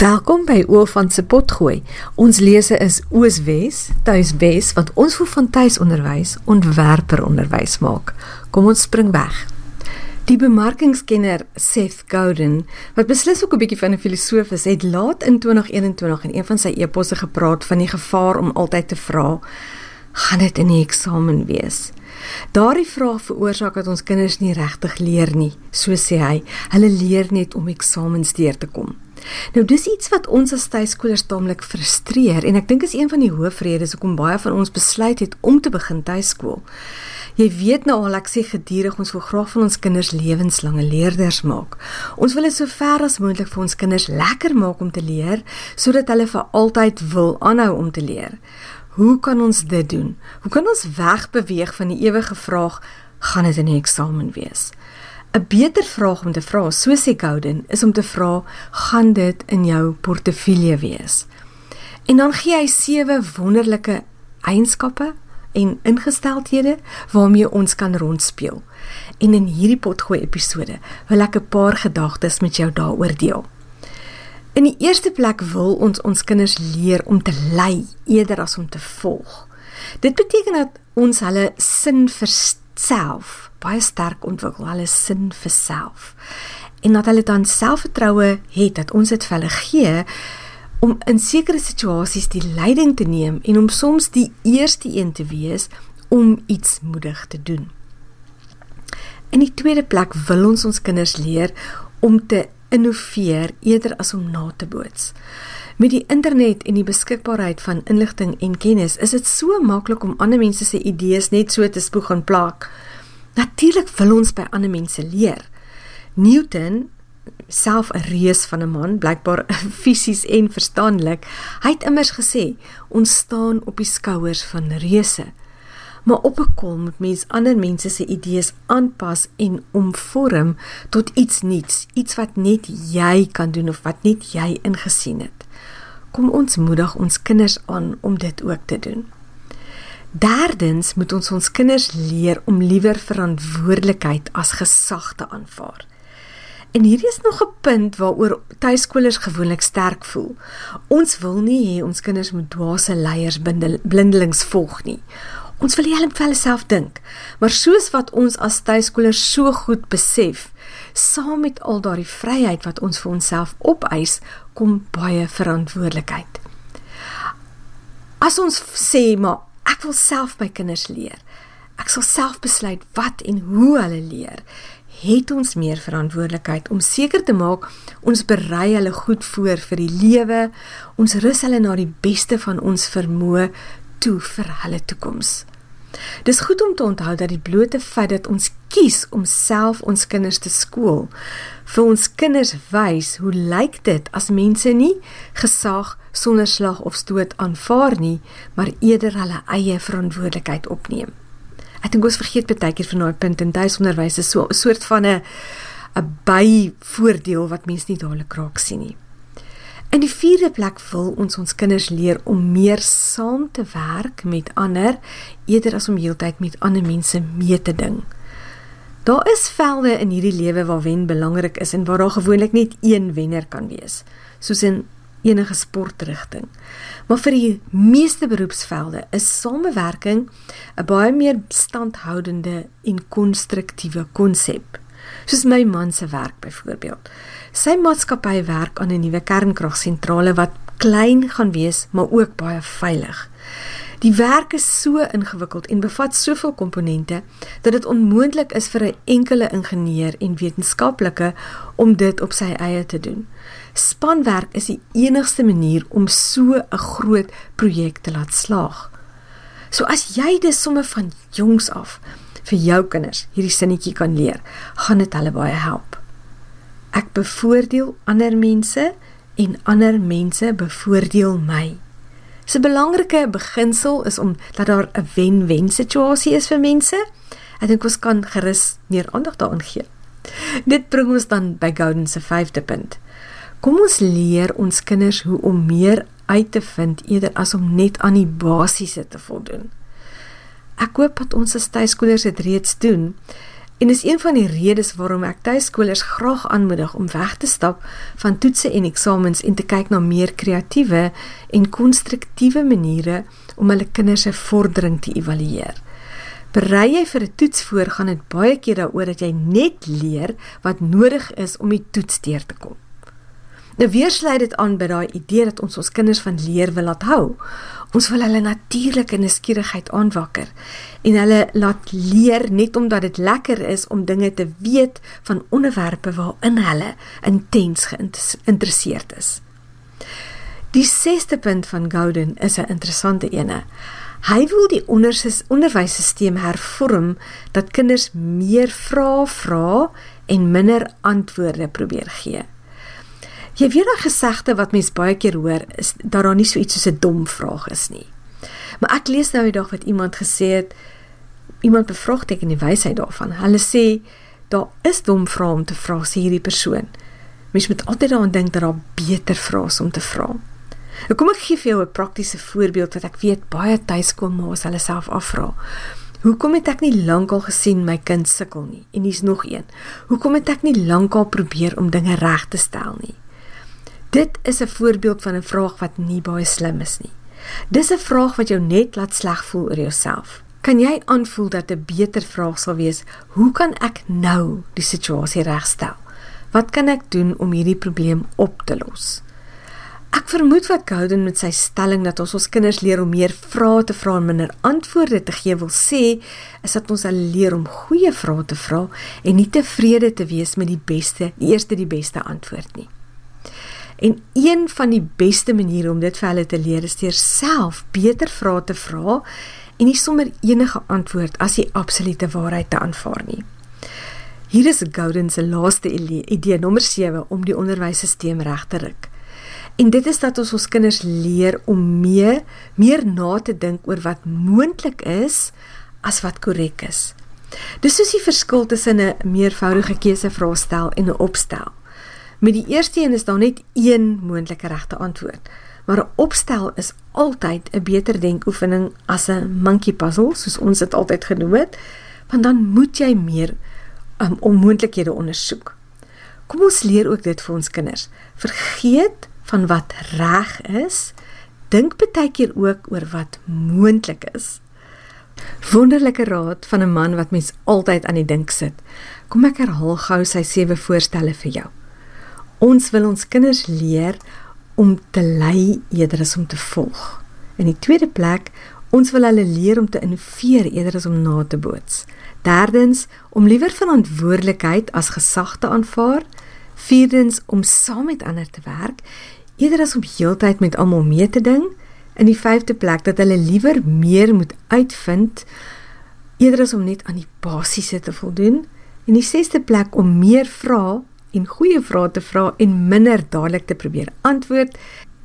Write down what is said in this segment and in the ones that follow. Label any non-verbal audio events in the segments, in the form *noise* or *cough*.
Welkom by Oofan se potgooi. Ons lese is Ooswes, Tuiswes wat ons voor van tuisonderwys ontwerper onderwys maak. Kom ons spring weg. Die bemarkingskenner Seth Godin, wat beslis ook 'n bietjie van 'n filosoof is, het laat in 2021 in een van sy eposse gepraat van die gevaar om altyd te vra: "Gaan dit in die eksamen wees?" Daardie vraag veroorsaak dat ons kinders nie regtig leer nie, so sê hy. Hulle leer net om eksamens deur te kom. Nou dis iets wat ons as tuiskolers taamlik frustreer en ek dink is een van die hoofredes hoekom baie van ons besluit het om te begin tuiskool. Jy weet nou al ek sê gedurig ons wil graag van ons kinders lewenslange leerders maak. Ons wil dit so ver as moontlik vir ons kinders lekker maak om te leer sodat hulle vir altyd wil aanhou om te leer. Hoe kan ons dit doen? Hoe kan ons wegbeweeg van die ewige vraag gaan dit in die eksamen wees? 'n Beter vraag om te vra, so sê Gouden, is om te vra, gaan dit in jou portefeulje wees? En dan gee hy sewe wonderlike eienskappe en ingesteldhede waarmee ons kan rondspeel. En in hierdie potgooi episode wil ek 'n paar gedagtes met jou daaroor deel. In die eerste plek wil ons ons kinders leer om te lei eerder as om te volg. Dit beteken dat ons hulle sin vir self baie sterk ontwikkel, hulle sin vir self. En dat hulle dan selfvertroue het dat ons dit vir hulle gee om in sekere situasies die leiding te neem en om soms die eerste een te wees om iets moedig te doen. In die tweede plek wil ons ons kinders leer om te innoveer eerder as om na te boots. Met die internet en die beskikbaarheid van inligting en kennis is dit so maklik om ander mense se idees net so te spoeg en plak. Natuurlik wil ons by ander mense leer. Newton, self 'n reus van 'n man, blykbaar *laughs* fisies en verstandelik, hy het immers gesê, ons staan op die skouers van reuse. Maar op 'n kol moet mens ander mense se idees aanpas en omvorm tot iets nuuts, iets wat net jy kan doen of wat net jy ingesien het. Kom ons moedig ons kinders aan om dit ook te doen. Derdens moet ons ons kinders leer om liewer verantwoordelikheid as gesag te aanvaar. En hierdie is nog 'n punt waaroor tuiskolers gewoonlik sterk voel. Ons wil nie hê ons kinders moet dwaase leiers blindelings volg nie. Ons wil hulle vir hulself dink. Maar soos wat ons as tuiskolers so goed besef, saam met al daardie vryheid wat ons vir onsself opeis, kom baie verantwoordelikheid. As ons sê maar Ek wil self my kinders leer. Ek sal self besluit wat en hoe hulle leer. Het ons meer verantwoordelikheid om seker te maak ons berei hulle goed voor vir die lewe. Ons rus hulle na die beste van ons vermoë toe vir hulle toekoms. Dis goed om te onthou dat die blote feit dat ons kies om self ons kinders te skool vir ons kinders wys hoe lyk dit as mense nie gesag sonder slag of stoot aanvaar nie, maar eerder hulle eie verantwoordelikheid opneem. Ek dink ons vergeet baie keer van daai punt in tuisonderwys is so 'n soort van 'n 'n byvoordeel wat mense nie dadelik raak sien nie. In die vierde plek wil ons ons kinders leer om meer saam te werk met ander eerder as om heeltyd met ander mense mee te ding. Daar is velde in hierdie lewe waar wen belangrik is en waar daar gewoonlik net een wenner kan wees, soos in enige sportrigting. Maar vir die meeste beroepsvelde is samewerking 'n baie meer standhoudende en konstruktiewe konsep. Soos my man se werk byvoorbeeld. Sy maatskappy werk aan 'n nuwe kernkragsentrale wat klein gaan wees, maar ook baie veilig. Die werk is so ingewikkeld en bevat soveel komponente dat dit onmoontlik is vir 'n enkele ingenieur en wetenskaplike om dit op sy eie te doen. Spanwerk is die enigste manier om so 'n groot projek te laat slaag. So as jy dit sommer van jongs af vir jou kinders hierdie sinnetjie kan leer, gaan dit hulle baie help. Ek bevoordeel ander mense en ander mense bevoordeel my. 'n belangrike beginsel is om dat daar 'n wen-wen situasie is vir mense. Ek dink ons kan gerus meer aandag daaraan gee. Dit bring ons dan by Golden se 5de punt. Kom ons leer ons kinders hoe om meer uit te vind eerder as om net aan die basiese te voldoen. Ek hoop dat ons as tuiskolers dit reeds doen En dis een van die redes waarom ek tuiskolers graag aanmoedig om weg te stap van toetse en eksamens en te kyk na meer kreatiewe en konstruktiewe maniere om hulle kinders se vordering te evalueer. Berei jy vir 'n toets voor, gaan dit baie keer daaroor dat jy net leer wat nodig is om die toets deur te kom. Nou weer sluit dit aan by daai idee dat ons ons kinders van leer wil laat hou. Ons wil hulle natuurlike nuuskierigheid aanwakker en hulle laat leer net omdat dit lekker is om dinge te weet van onderwerpe waarin hulle intens geïnteresseerd is. Die 6ste punt van Gowden is 'n interessante ene. Hy wil die onderwysstelsel hervorm dat kinders meer vrae vra en minder antwoorde probeer gee. Jy weet daai gesegde wat mens baie keer hoor is dat daar nie so iets soos 'n dom vraag is nie. Maar ek lees nou die dag wat iemand gesê het iemand bevraagteken die wysheid daarvan. Hulle sê daar is dom vrae om te vra sê hierdie persoon. Mens moet altyd daaraan dink dat daar beter vrae is om te vra. Nou kom ek gee vir jou 'n praktiese voorbeeld wat ek weet baie tuiskoolma's hulle self afvra. Hoekom het ek nie lankal gesien my kind sukkel nie? En hier's nog een. Hoekom het ek nie lankal probeer om dinge reg te stel nie? Dit is 'n voorbeeld van 'n vraag wat nie baie slim is nie. Dis 'n vraag wat jou net laat sleg voel oor jouself. Kan jy aanvoel dat 'n beter vraag sal wees: Hoe kan ek nou die situasie regstel? Wat kan ek doen om hierdie probleem op te los? Ek vermoed wat Gowden met sy stelling dat ons ons kinders leer om meer vrae te vra en minder antwoorde te gee wil sê, is dat ons hulle leer om goeie vrae te vra en nie tevrede te wees met die beste, die eerste die beste antwoord nie. En een van die beste maniere om dit vir hulle te leer is deur self beter vrae te vra en nie sommer enige antwoord as die absolute waarheid te aanvaar nie. Hier is Gowden se laaste idee nommer 7 om die onderwysstelsel reg te ruk. En dit is dat ons ons kinders leer om meer meer na te dink oor wat moontlik is as wat korrek is. Dis soos die verskil tussen 'n meervoudige keusevraestel en 'n opstel. Met die eerste een is daar net een moontlike regte antwoord. Maar 'n opstel is altyd 'n beter denkoefening as 'n monkey puzzle, soos ons dit altyd genoem het, want dan moet jy meer um, onmoontlikhede ondersoek. Kom ons leer ook dit vir ons kinders. Vergeet van wat reg is. Dink baie keer ook oor wat moontlik is. Wonderlike raad van 'n man wat mens altyd aan die dink sit. Kom ek herhaal gou sy sewe voorstelle vir jou. Ons wil ons kinders leer om te lei eerder as om te volg. In die tweede plek, ons wil hulle leer om te innoveer eerder as om na te boots. Derdens, om liewer verantwoordelikheid as gesag te aanvaar. Vierdens, om saam met ander te werk eerder as om heeltyd met almal mee te ding. In die vyfde plek dat hulle liewer meer moet uitvind eerder as om net aan die basiese te voldoen. In die sesde plek om meer vra en goeie vrae te vra en minder dadelik te probeer antwoord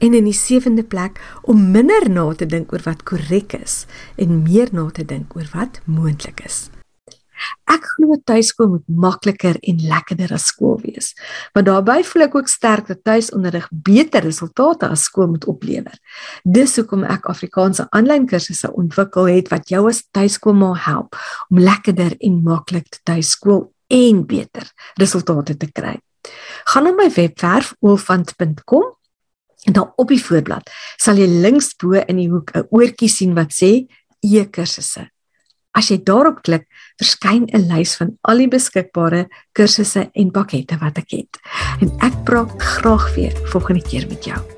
en in die sewende plek om minder na te dink oor wat korrek is en meer na te dink oor wat moontlik is. Ek glo tuiskool moet makliker en lekkerder as skool wees. Maar daarbey voel ek ook sterk dat tuisonderrig beter resultate as skool moet oplewer. Dis hoekom ek Afrikaanse aanlyn kursusse ontwikkel het wat jou as tuiskool moet help om lekkerder en maklik te tuiskool en beter resultate te kry. Gaan na my webwerf oolfant.com en dan op die voorblad sal jy links bo in die hoek 'n oortjie sien wat sê e-kursusse. As jy daarop klik, verskyn 'n lys van al die beskikbare kursusse en pakkette wat ek het. En ek praat graag weer volgende keer met jou.